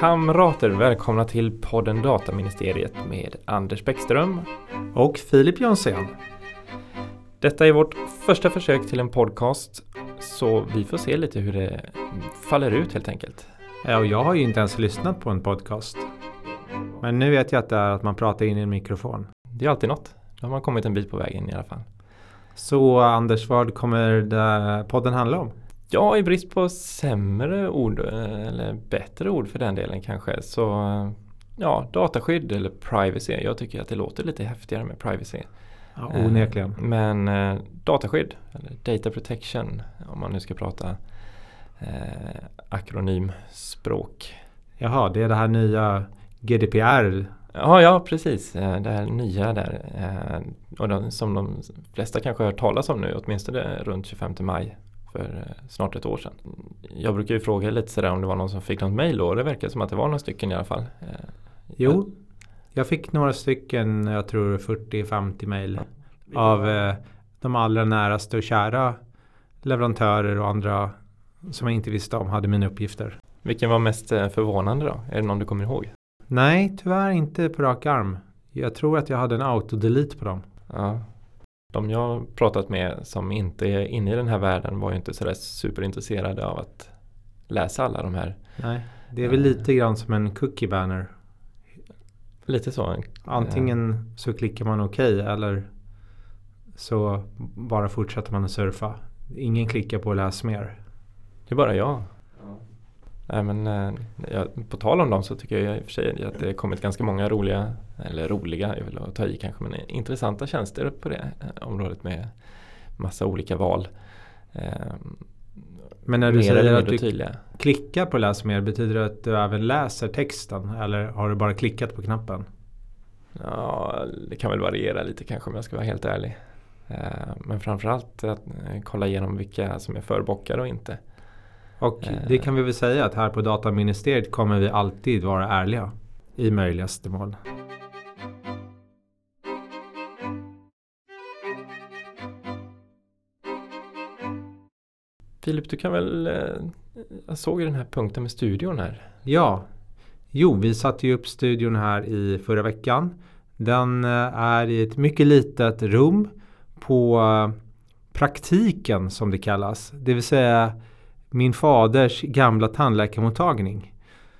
Kamrater, välkomna till podden Dataministeriet med Anders Bäckström. Och Filip Jonsén. Detta är vårt första försök till en podcast så vi får se lite hur det faller ut helt enkelt. Ja, och jag har ju inte ens lyssnat på en podcast. Men nu vet jag att det är att man pratar in i en mikrofon. Det är alltid något. Då har man kommit en bit på vägen i alla fall. Så Anders, vad kommer podden handla om? Ja, i brist på sämre ord eller bättre ord för den delen kanske så ja, dataskydd eller privacy. Jag tycker att det låter lite häftigare med privacy. Ja, onekligen. Eh, men eh, dataskydd eller data protection om man nu ska prata eh, akronymspråk. Jaha, det är det här nya GDPR Ja, ja precis. Eh, det här nya där. Eh, och de, som de flesta kanske har hört talas om nu, åtminstone runt 25 maj för eh, snart ett år sedan. Jag brukar ju fråga lite sådär om det var någon som fick något mejl då det verkar som att det var några stycken i alla fall. Jo, jag fick några stycken, jag tror 40-50 mejl av de allra näraste och kära leverantörer och andra som jag inte visste om hade mina uppgifter. Vilken var mest förvånande då? Är det någon du kommer ihåg? Nej, tyvärr inte på rak arm. Jag tror att jag hade en autodelete på dem. Ja. De jag pratat med som inte är inne i den här världen var ju inte sådär superintresserade av att läsa alla de här. Nej, det är väl lite grann som en cookie banner. Lite så. Antingen så klickar man okej okay, eller så bara fortsätter man att surfa. Ingen klickar på läs mer. Det är bara jag. Nej, men, eh, ja, på tal om dem så tycker jag i och för sig att det har kommit ganska många roliga, eller roliga, jag vill ta i kanske, men intressanta tjänster på det eh, området med massa olika val. Ehm, men när du säger att du tydliga. klickar på läs mer, betyder det att du även läser texten eller har du bara klickat på knappen? Ja, det kan väl variera lite kanske om jag ska vara helt ärlig. Men framförallt att eh, kolla igenom vilka som är förbockade och inte. Och eh. det kan vi väl säga att här på Dataministeriet kommer vi alltid vara ärliga i möjligaste mån. Filip, du kan väl... Eh, jag såg ju den här punkten med studion här. Ja. Jo, vi satte ju upp studion här i förra veckan. Den eh, är i ett mycket litet rum på praktiken som det kallas. Det vill säga min faders gamla tandläkarmottagning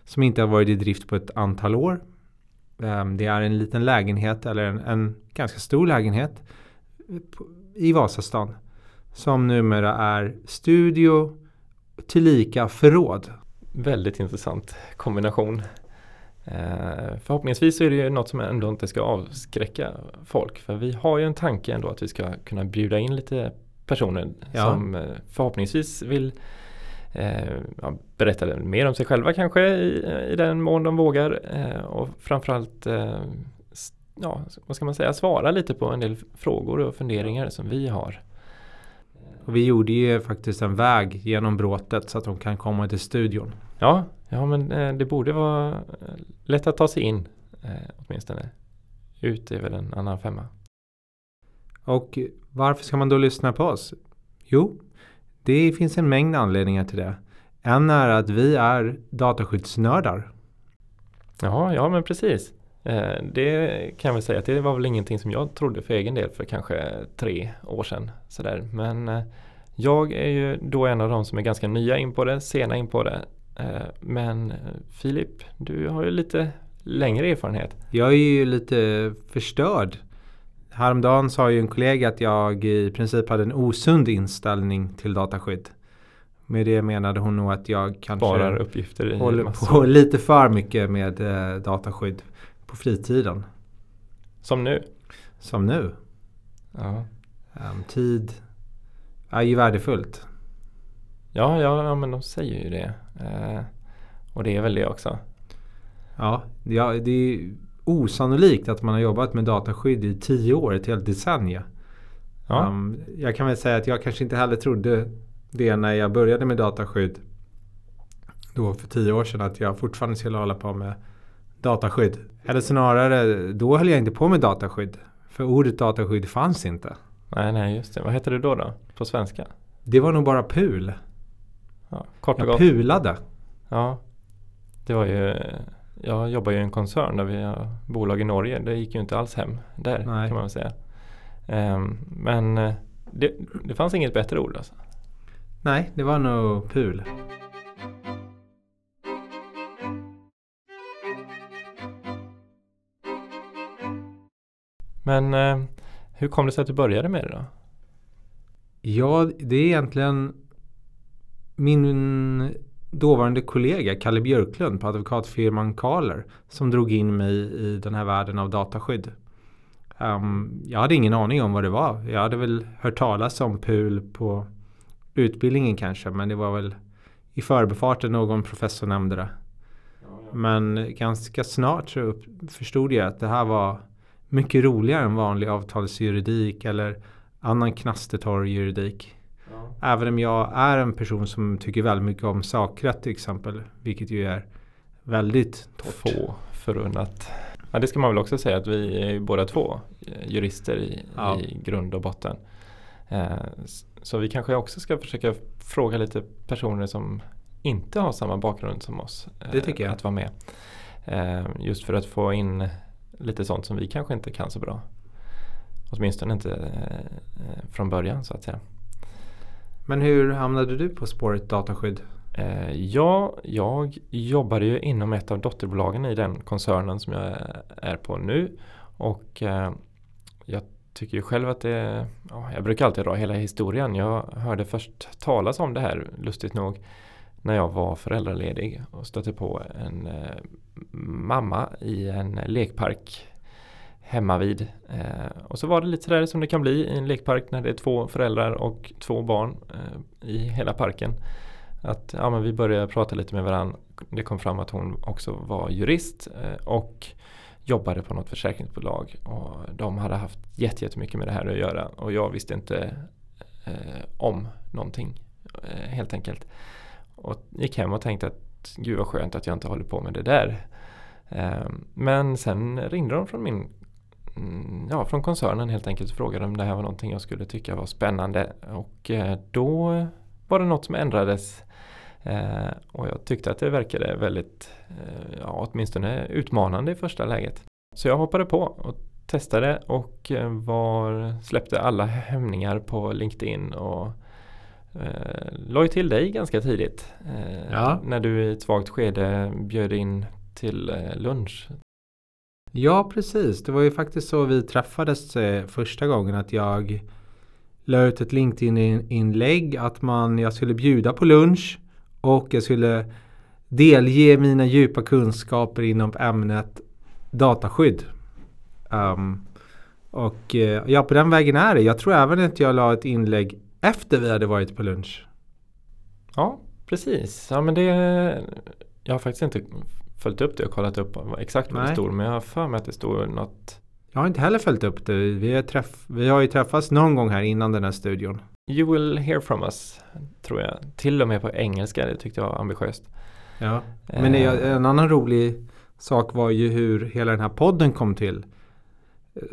som inte har varit i drift på ett antal år. Ehm, det är en liten lägenhet eller en, en ganska stor lägenhet i Vasastan som numera är studio tillika förråd. Väldigt intressant kombination. Eh, förhoppningsvis så är det ju något som ändå inte ska avskräcka folk. För vi har ju en tanke ändå att vi ska kunna bjuda in lite personer ja. som eh, förhoppningsvis vill eh, berätta mer om sig själva kanske i, i den mån de vågar eh, och framförallt eh, ja, vad ska man säga, svara lite på en del frågor och funderingar som vi har. Och vi gjorde ju faktiskt en väg genom bråtet så att de kan komma till studion. Ja, ja men eh, det borde vara eh, lätt att ta sig in eh, åtminstone. Ut är väl en annan femma. Och varför ska man då lyssna på oss? Jo, det finns en mängd anledningar till det. En är att vi är dataskyddsnördar. Ja, ja men precis. Eh, det kan väl säga att det var väl ingenting som jag trodde för egen del för kanske tre år sedan. Sådär. Men eh, jag är ju då en av de som är ganska nya in på det, sena in på det. Eh, men Filip, du har ju lite längre erfarenhet. Jag är ju lite förstörd Häromdagen sa ju en kollega att jag i princip hade en osund inställning till dataskydd. Med det menade hon nog att jag kanske Sparar uppgifter i håller på lite för mycket med eh, dataskydd på fritiden. Som nu? Som nu. Ja. Um, tid är ju värdefullt. Ja, ja, ja, men de säger ju det. Eh, och det är väl det också. Ja, ja det är osannolikt att man har jobbat med dataskydd i tio år, ett helt decennium. Ja. Um, jag kan väl säga att jag kanske inte heller trodde det när jag började med dataskydd. Då för tio år sedan att jag fortfarande skulle hålla på med dataskydd. Eller snarare, då höll jag inte på med dataskydd. För ordet dataskydd fanns inte. Nej, nej, just det. Vad hette det då då? På svenska? Det var nog bara PUL. Ja, kort och jag pulade. Ja, Det var ju, jag jobbar ju i en koncern där vi har bolag i Norge. Det gick ju inte alls hem där Nej. kan man väl säga. Ehm, men eh, det, det fanns inget bättre ord alltså. Nej, det var nog PUL. Men eh, hur kom det sig att du började med det då? Ja, det är egentligen min dåvarande kollega Kalle Björklund på advokatfirman Karler som drog in mig i den här världen av dataskydd. Um, jag hade ingen aning om vad det var. Jag hade väl hört talas om PUL på utbildningen kanske men det var väl i förbifarten någon professor nämnde det. Men ganska snart så förstod jag att det här var mycket roligare än vanlig avtalsjuridik eller annan knastertorr juridik. Även om jag är en person som tycker väldigt mycket om sakrätt till exempel. Vilket ju är väldigt torrt. Få förunnat. Ja, det ska man väl också säga att vi är ju båda två eh, jurister i, Ja. i grund och botten. Eh, så vi kanske också ska försöka fråga lite personer som inte har samma bakgrund som oss. eh, Det tycker jag. Att vara med. Eh, just för att få in lite sånt som vi kanske inte kan så bra. Åtminstone inte eh, från början så att säga. Men hur hamnade du på spåret dataskydd? Eh, ja, jag jobbade ju inom ett av dotterbolagen i den koncernen som jag är på nu. Och eh, jag tycker ju själv att det, ja, jag brukar alltid dra hela historien. Jag hörde först talas om det här, lustigt nog, när jag var föräldraledig och stötte på en eh, mamma i en lekpark hemma vid. Eh, och så var det lite sådär som det kan bli i en lekpark när det är två föräldrar och två barn eh, i hela parken. Att ja, men vi började prata lite med varandra. Det kom fram att hon också var jurist eh, och jobbade på något försäkringsbolag. Och de hade haft jättemycket med det här att göra och jag visste inte eh, om någonting eh, helt enkelt. Och gick hem och tänkte att gud vad skönt att jag inte håller på med det där. Eh, men sen ringde de från min Ja, från koncernen helt enkelt frågade om det här var någonting jag skulle tycka var spännande. Och eh, då var det något som ändrades. Eh, och jag tyckte att det verkade väldigt, eh, ja åtminstone utmanande i första läget. Så jag hoppade på och testade och var, släppte alla hämningar på LinkedIn och eh, la ju till dig ganska tidigt. Eh, Ja. När du i ett svagt skede bjöd in till lunch. Ja, precis. Det var ju faktiskt så vi träffades eh, första gången att jag la ut ett LinkedIn-inlägg att man, jag skulle bjuda på lunch och jag skulle delge mina djupa kunskaper inom ämnet dataskydd. Um, och eh, ja, på den vägen är det. Jag tror även att jag la ett inlägg efter vi hade varit på lunch. Ja, precis. Ja, men det, jag har faktiskt inte följt upp det och kollat upp exakt vad det stod. Men jag har för mig att det stod något Jag har inte heller följt upp det. Vi träff, vi har ju träffats någon gång här innan den här studion. You will hear from us, tror jag. Till och med på engelska, det tyckte jag var ambitiöst. Ja. Men Eh, en annan rolig sak var ju hur hela den här podden kom till.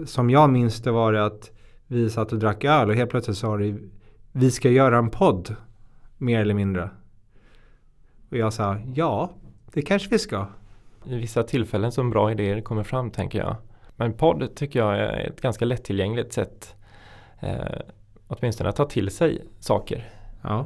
Som jag minns det var det att vi satt och drack öl och helt plötsligt sa det vi ska göra en podd. Mer eller mindre. Och jag sa ja, det kanske vi ska. I vissa tillfällen som bra idéer kommer fram, tänker jag. Men podd tycker jag är ett ganska lättillgängligt sätt eh, åtminstone att ta till sig saker. Ja.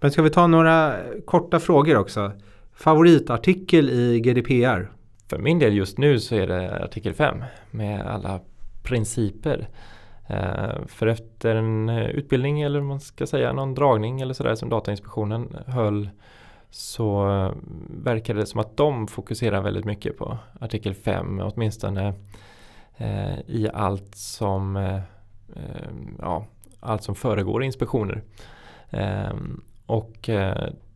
Men ska vi ta några korta frågor också? Favoritartikel i GDPR? För min del just nu så är det artikel 5 med alla principer. Eh, för efter en eh, utbildning eller man ska säga någon dragning eller sådär som Datainspektionen höll så eh, verkade det som att de fokuserar väldigt mycket på artikel 5 åtminstone eh, i allt som eh, ja, allt som föregår inspektioner. Ehm, eh, och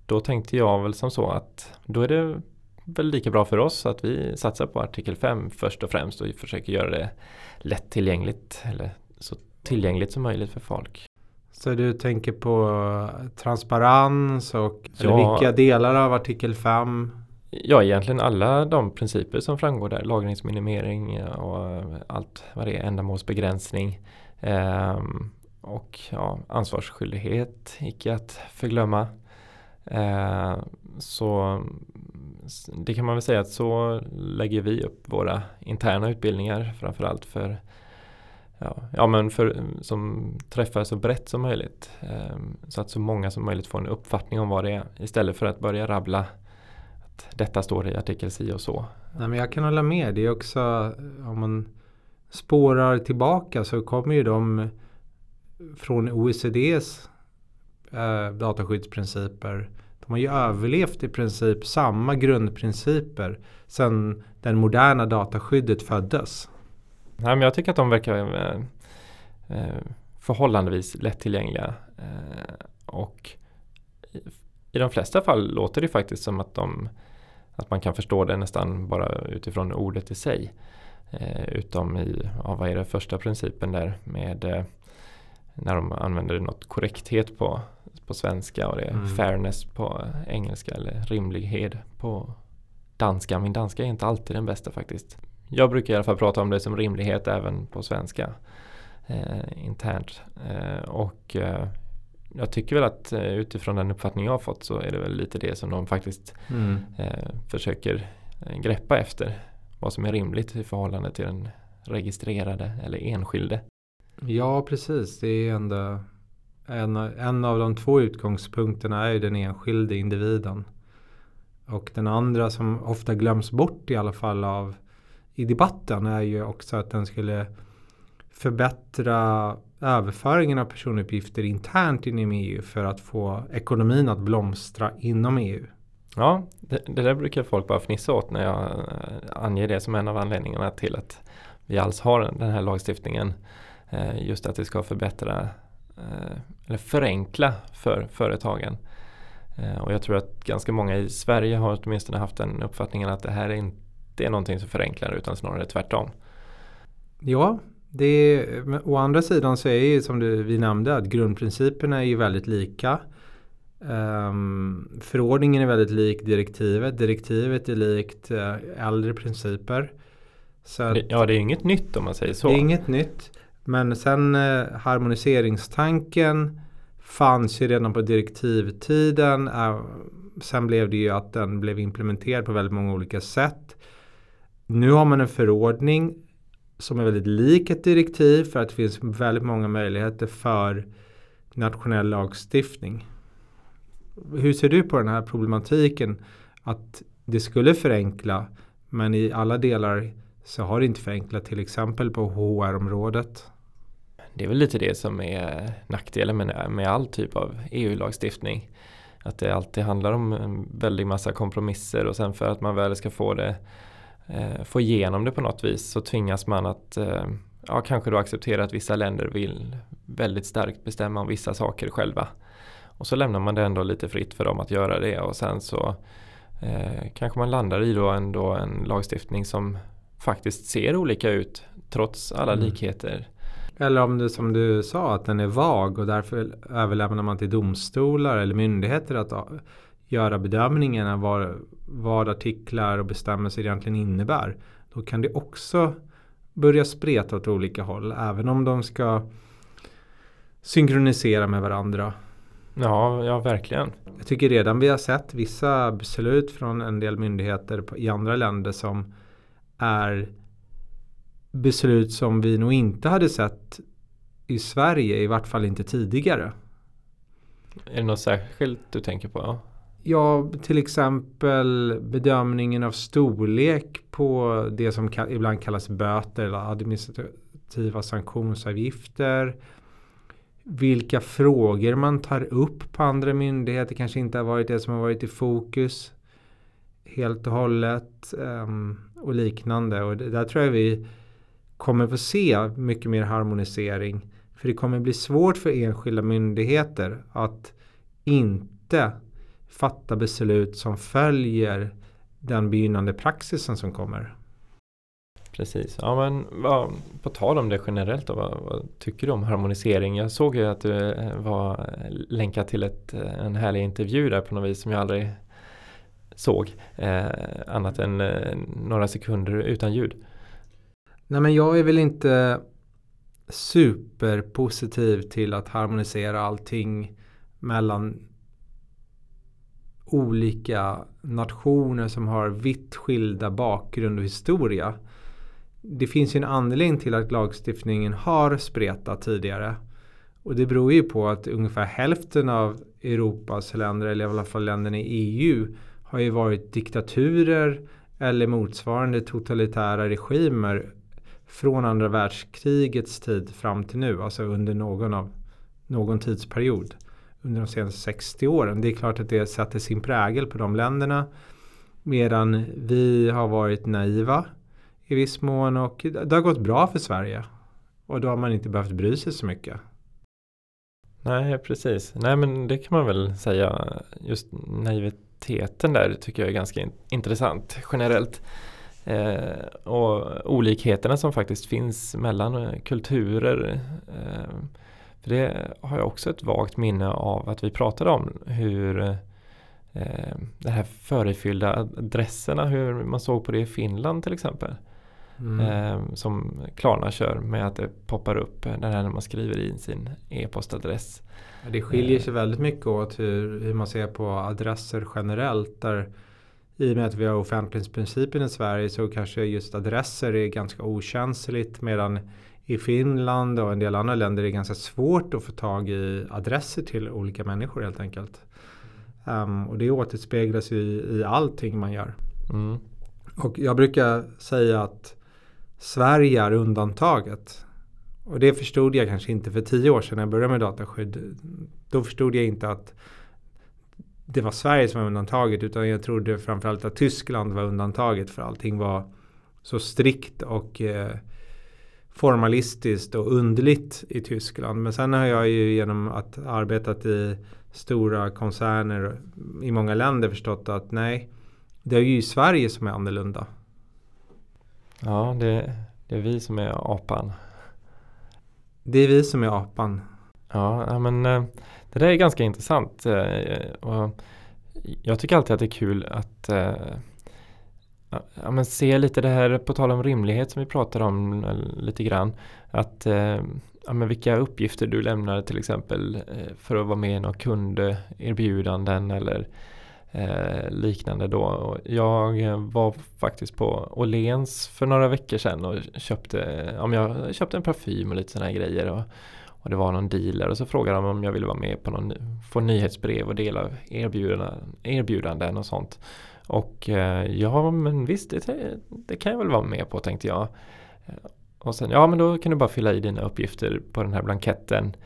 då tänkte jag väl som så att då är det väl lika bra för oss att vi satsar på artikel 5 först och främst och försöker göra det lättillgängligt eller så tillgängligt som möjligt för folk. Så du tänker på transparens och eller Ja. vilka delar av artikel 5? Ja, egentligen alla de principer som framgår där, lagringsminimering och allt vad det är, ändamålsbegränsning. Ehm, och ja, ansvarsskyldighet, icke att förglömma. Eh, så det kan man väl säga att så lägger vi upp våra interna utbildningar framförallt för ja, ja, men för, som träffar så brett som möjligt. Eh, så att så många som möjligt får en uppfattning om vad det är istället för att börja rabbla att detta står i artikel si och så. Nej, men jag kan hålla med. Det är också om man spårar tillbaka så kommer ju de från OECDs eh, dataskyddsprinciper. De har ju överlevt i princip samma grundprinciper sedan den moderna dataskyddet föddes. Nej, men jag tycker att de verkar eh, eh, förhållandevis lättillgängliga. Eh, och i, i de flesta fall låter det faktiskt som att, de, att man kan förstå det nästan bara utifrån ordet i sig. Eh, utom i, ja, vad är det, första principen där med eh, när de använder något korrekthet på, på svenska och det är mm. fairness på engelska eller rimlighet på danska. Min danska är inte alltid den bästa faktiskt. Jag brukar i alla fall prata om det som rimlighet även på svenska eh, internt. Eh, och eh, jag tycker väl att eh, utifrån den uppfattning jag har fått så är det väl lite det som de faktiskt mm. Eh, försöker eh, greppa efter. Vad som är rimligt i förhållande till den registrerade eller enskilde. Ja, precis. Det är ändå en, en av de två utgångspunkterna är ju den enskilde individen. Och den andra som ofta glöms bort i alla fall av i debatten är ju också att den skulle förbättra överföringen av personuppgifter internt inom EU för att få ekonomin att blomstra inom EU. Ja, det, det där brukar folk bara fnissa åt när jag eh, anger det som en av anledningarna till att vi alls har den här lagstiftningen. Eh, just att det ska förbättra eh, eller förenkla för företagen. Och jag tror att ganska många i Sverige har åtminstone haft den uppfattningen att det här är inte är någonting som förenklar utan snarare tvärtom. Ja, det är, å andra sidan så är det som du, vi nämnde att grundprinciperna är ju väldigt lika. Um, förordningen är väldigt lik direktivet. Direktivet är likt uh, äldre principer. Så att, ja, det är inget nytt om man säger så. Det är inget nytt. Men sen uh, harmoniseringstanken fanns ju redan på direktivtiden. Uh, sen blev det ju att den blev implementerad på väldigt många olika sätt. Nu har man en förordning som är väldigt lik ett direktiv för att det finns väldigt många möjligheter för nationell lagstiftning. Hur ser du på den här problematiken att det skulle förenkla men i alla delar så har det inte förenklat till exempel på HR-området? Det är väl lite det som är nackdelen med, med all typ av EU-lagstiftning. Att det alltid handlar om en väldig massa kompromisser och sen för att man väl ska få det få igenom det på något vis så tvingas man att eh, ja, kanske då acceptera att vissa länder vill väldigt starkt bestämma om vissa saker själva. Och så lämnar man det ändå lite fritt för dem att göra det och sen så eh, kanske man landar i då ändå en lagstiftning som faktiskt ser olika ut trots alla mm. likheter. Eller om det som du sa att den är vag och därför överlämnar man till domstolar eller myndigheter att göra bedömningen av vad, vad artiklar och bestämmelser egentligen innebär. Då kan det också börja spreta åt olika håll även om de ska synkronisera med varandra. Ja, ja verkligen. Jag tycker redan vi har sett vissa beslut från en del myndigheter i andra länder som är beslut som vi nog inte hade sett i Sverige, i vart fall inte tidigare. Är det något särskilt du tänker på? Ja, till exempel bedömningen av storlek på det som ibland kallas böter eller administrativa sanktionsavgifter vilka frågor man tar upp på andra myndigheter kanske inte har varit det som har varit i fokus helt och hållet ehm, och liknande. Och där tror jag vi kommer få se mycket mer harmonisering. För det kommer bli svårt för enskilda myndigheter att inte fatta beslut som följer den begynnande praxisen som kommer. Precis, ja men vad, på tal om det generellt då, vad, vad, tycker du om harmonisering? Jag såg ju att du eh, var länkad till ett, eh, en härlig intervju där på något vis som jag aldrig såg eh, annat än eh, några sekunder utan ljud. Nej men jag är väl inte superpositiv till att harmonisera allting mellan olika nationer som har vitt skilda bakgrund och historia. Det finns ju en anledning till att lagstiftningen har spretat tidigare. Och det beror ju på att ungefär hälften av Europas länder, eller i alla fall länderna i EU, har ju varit diktaturer eller motsvarande totalitära regimer från andra världskrigets tid fram till nu, alltså under någon, av, någon tidsperiod under de senaste 60 åren. Det är klart att det sätter sin prägel på de länderna. Medan vi har varit naiva i viss mån och det har gått bra för Sverige. Och då har man inte behövt bry sig så mycket. Nej, precis. Nej, men det kan man väl säga. Just naiviteten där tycker jag är ganska in intressant generellt. Eh, och olikheterna som faktiskt finns mellan kulturer. Eh, för det har jag också ett vagt minne av att vi pratade om hur eh, de här förefyllda adresserna, hur man såg på det i Finland till exempel. Mm. Eh, som Klarna kör med att det poppar upp eh, när man skriver in sin e-postadress. Ja, det skiljer sig väldigt mycket åt hur, hur man ser på adresser generellt. Där i och med att vi har offentlighetsprincipen i Sverige så kanske just adresser är ganska okänsligt medan i Finland och en del andra länder är det ganska svårt att få tag i adresser till olika människor helt enkelt. Um, och det återspeglas i, i allting man gör. Mm. Och jag brukar säga att Sverige är undantaget. Och det förstod jag kanske inte för tio år sedan när jag började med dataskydd. Då förstod jag inte att det var Sverige som var undantaget utan jag trodde framförallt att Tyskland var undantaget för allting var så strikt och eh, formalistiskt och underligt i Tyskland. Men sen har jag ju genom att arbetat i stora koncerner i många länder förstått att nej, det är ju Sverige som är annorlunda. Ja, det, det är vi som är apan. Det är vi som är apan. Ja, men eh, det där är ganska intressant. Eh, och jag tycker alltid att det är kul att eh, ja, men se lite det här på tal om rimlighet som vi pratade om eh, lite grann. Att eh, ja, men vilka uppgifter du lämnar till exempel eh, för att vara med i några kunderbjudanden eller eh, liknande då. Jag var faktiskt på Åhléns för några veckor sedan och köpte, om jag köpte en parfym och lite sådana här grejer. Och, och det var någon dealer och så frågade de om jag ville vara med på någon, få nyhetsbrev och dela erbjudanden, erbjudanden och sånt. Och eh, ja men visst det, det, kan jag väl vara med på tänkte jag. Eh, och sen ja men då kan du bara fylla i dina uppgifter på den här blanketten.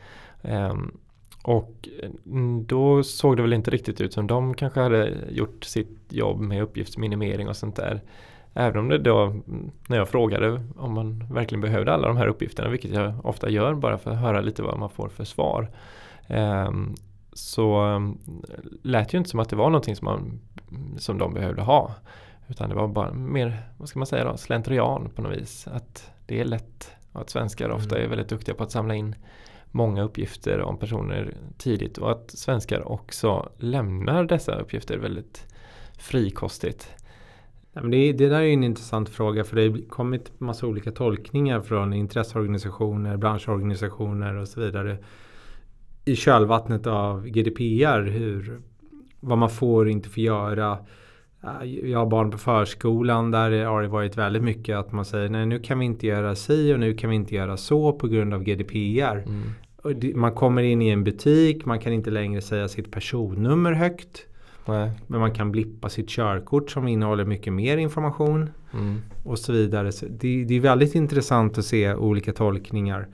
Um, och mm, då såg det väl inte riktigt ut som de kanske hade gjort sitt jobb med uppgiftsminimering och sånt där. Även om det då, när jag frågade om man verkligen behövde alla de här uppgifterna, vilket jag ofta gör bara för att höra lite vad man får för svar. Um, så um, lät ju inte som att det var någonting som, man, som de behövde ha. Utan det var bara mer, vad ska man säga då, slentrian på något vis. Att det är lätt och att svenskar ofta mm. är väldigt duktiga på att samla in många uppgifter om personer tidigt och att svenskar också lämnar dessa uppgifter väldigt frikostigt. Ja, men det, det där är en intressant fråga för det har kommit massa olika tolkningar från intresseorganisationer, branschorganisationer och så vidare i kölvattnet av GDPR. Hur, vad man får och inte får göra. Jag har barn på förskolan där har det varit väldigt mycket att man säger nej nu kan vi inte göra si och nu kan vi inte göra så på grund av GDPR. Mm man kommer in i en butik, man kan inte längre säga sitt personnummer högt. Nej. Men man kan blippa sitt körkort som innehåller mycket mer information. Mm. Och så vidare. Så det, det, är väldigt intressant att se olika tolkningar.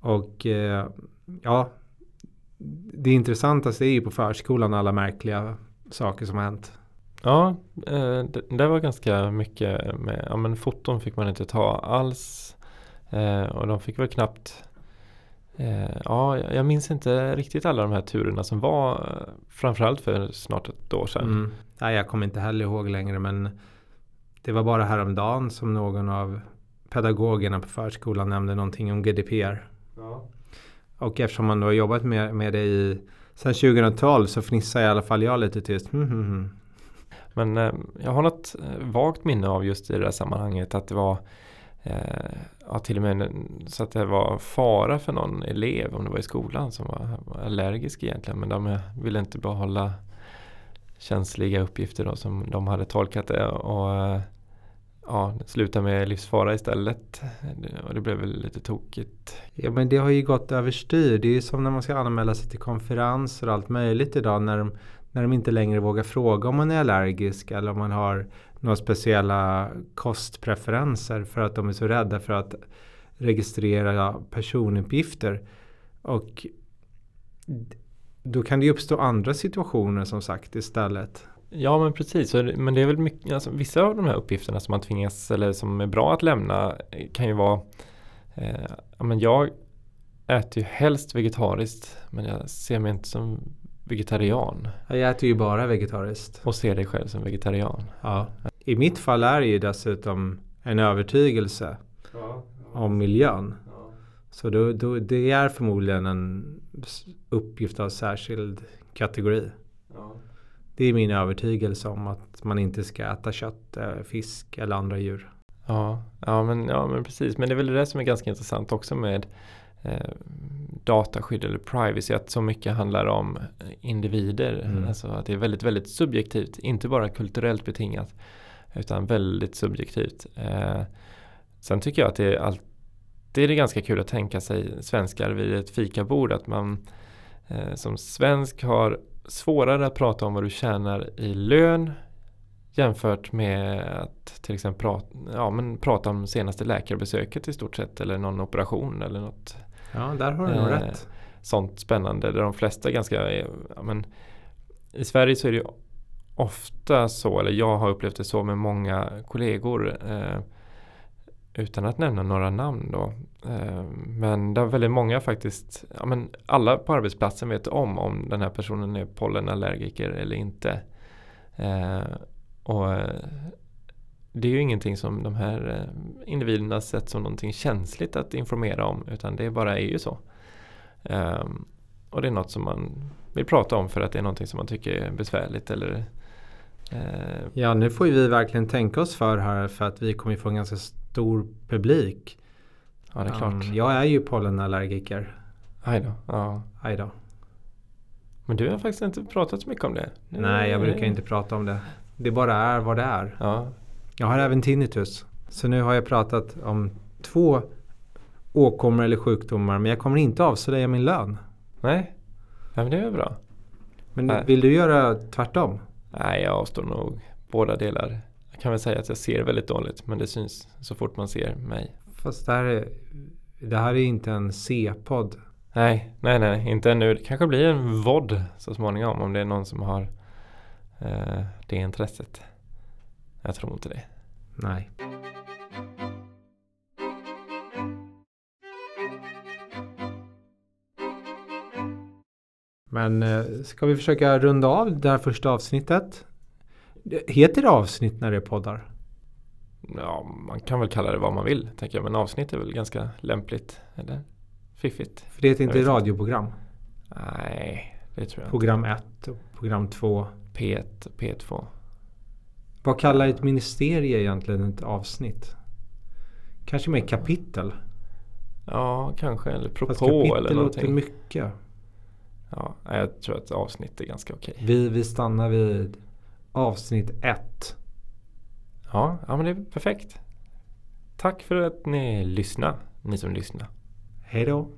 Och eh, ja, det intressantaste är ju på förskolan alla märkliga saker som har hänt. Ja, eh, det, det var ganska mycket med, ja men foton fick man inte ta alls. Eh, och de fick väl knappt Eh, ja, jag minns inte riktigt alla de här turerna som var framförallt för snart ett år sedan. Mm. Nej, jag kommer inte heller ihåg längre men det var bara häromdagen som någon av pedagogerna på förskolan nämnde någonting om GDPR. Ja. Och eftersom man då har jobbat med, med det i sen 2012 så fnissar i alla fall jag lite tyst. Mm, mm, mm. Men eh, jag har något eh, vagt minne av just i det där sammanhanget att det var eh, ja, till och med så att det var fara för någon elev om det var i skolan som var, var allergisk egentligen. Men de eh, ville inte behålla känsliga uppgifter då som de hade tolkat det. Och eh, ja, sluta med livsfara istället. Och det blev väl lite tokigt. Ja men det har ju gått överstyr. Det är ju som när man ska anmäla sig till konferenser och allt möjligt idag. När de, när de inte längre vågar fråga om man är allergisk eller om man har några speciella kostpreferenser för att de är så rädda för att registrera personuppgifter. Och då kan det ju uppstå andra situationer som sagt istället. Ja men precis, men det är väl mycket, alltså, vissa av de här uppgifterna som man tvingas eller som är bra att lämna kan ju vara eh, men Jag äter ju helst vegetariskt men jag ser mig inte som vegetarian. Jag äter ju bara vegetariskt. Och ser dig själv som vegetarian. Ja. I mitt fall är det ju dessutom en övertygelse ja, ja. om miljön. Ja. Så då, då, det är förmodligen en uppgift av särskild kategori. Det är min övertygelse om att man inte ska äta kött, eh, fisk eller andra djur. Ja, ja, men, ja men precis. Men det är väl det som är ganska intressant också med eh, dataskydd eller privacy. Att så mycket handlar om individer. Mm. Alltså att det är väldigt, väldigt subjektivt. Inte bara kulturellt betingat. Utan väldigt subjektivt. Eh, sen tycker jag att det är alltid det är ganska kul att tänka sig svenskar vid ett fikabord. Att man eh, som svensk har svårare att prata om vad du tjänar i lön jämfört med att till exempel prata, ja, men prata om senaste läkarbesöket i stort sett eller någon operation eller något. Ja, där har du nog eh, rätt. Sånt spännande där de flesta ganska, ja, men i Sverige så är det ofta så, eller jag har upplevt det så med många kollegor eh, utan att nämna några namn då. Eh, men det är väldigt många faktiskt, ja, men alla på arbetsplatsen vet om om den här personen är pollenallergiker eller inte. Eh, och eh, det är ju ingenting som de här individerna sett som någonting känsligt att informera om utan det bara är ju så. Och det är något som man vill prata om för att det är någonting som man tycker är besvärligt eller Ja, nu får vi verkligen tänka oss för här för att vi kommer få en ganska stor publik. Ja, det är klart. Um, jag är ju pollenallergiker. Aj då. Ja. Aj då. Men du har faktiskt inte pratat så mycket om det. Nej, jag brukar inte prata om det. Det bara är vad det är. Ja. Jag har även tinnitus. Så nu har jag pratat om två åkommor eller sjukdomar. Men jag kommer inte avslöja min lön. Nej, ja, men det är bra. Men Nej. vill du göra tvärtom? Nej, jag avstår nog båda delar kan väl säga att jag ser väldigt dåligt men det syns så fort man ser mig. Fast det här är, det här är inte en C-podd. Nej, nej, nej, inte ännu. Det kanske blir en VOD så småningom om det är någon som har eh, det intresset. Jag tror inte det. Nej. Men eh, ska vi försöka runda av det här första avsnittet? Heter det avsnitt när det är poddar? Ja, man kan väl kalla det vad man vill, tänker jag. Men avsnitt är väl ganska lämpligt. Eller fiffigt. För det heter inte radioprogram? Nej, det tror jag Program 1 och program 2? P1 och P2. Vad kallar ett ministerie egentligen ett avsnitt? Kanske med kapitel? Ja, kanske. Eller propå Fast kapitel eller någonting. låter mycket. Ja, jag tror att avsnitt är ganska okej. Vi, vi stannar vid avsnitt 1. Ja, ja, men det är perfekt. Tack för att ni lyssnade, ni som lyssnar. Hej då.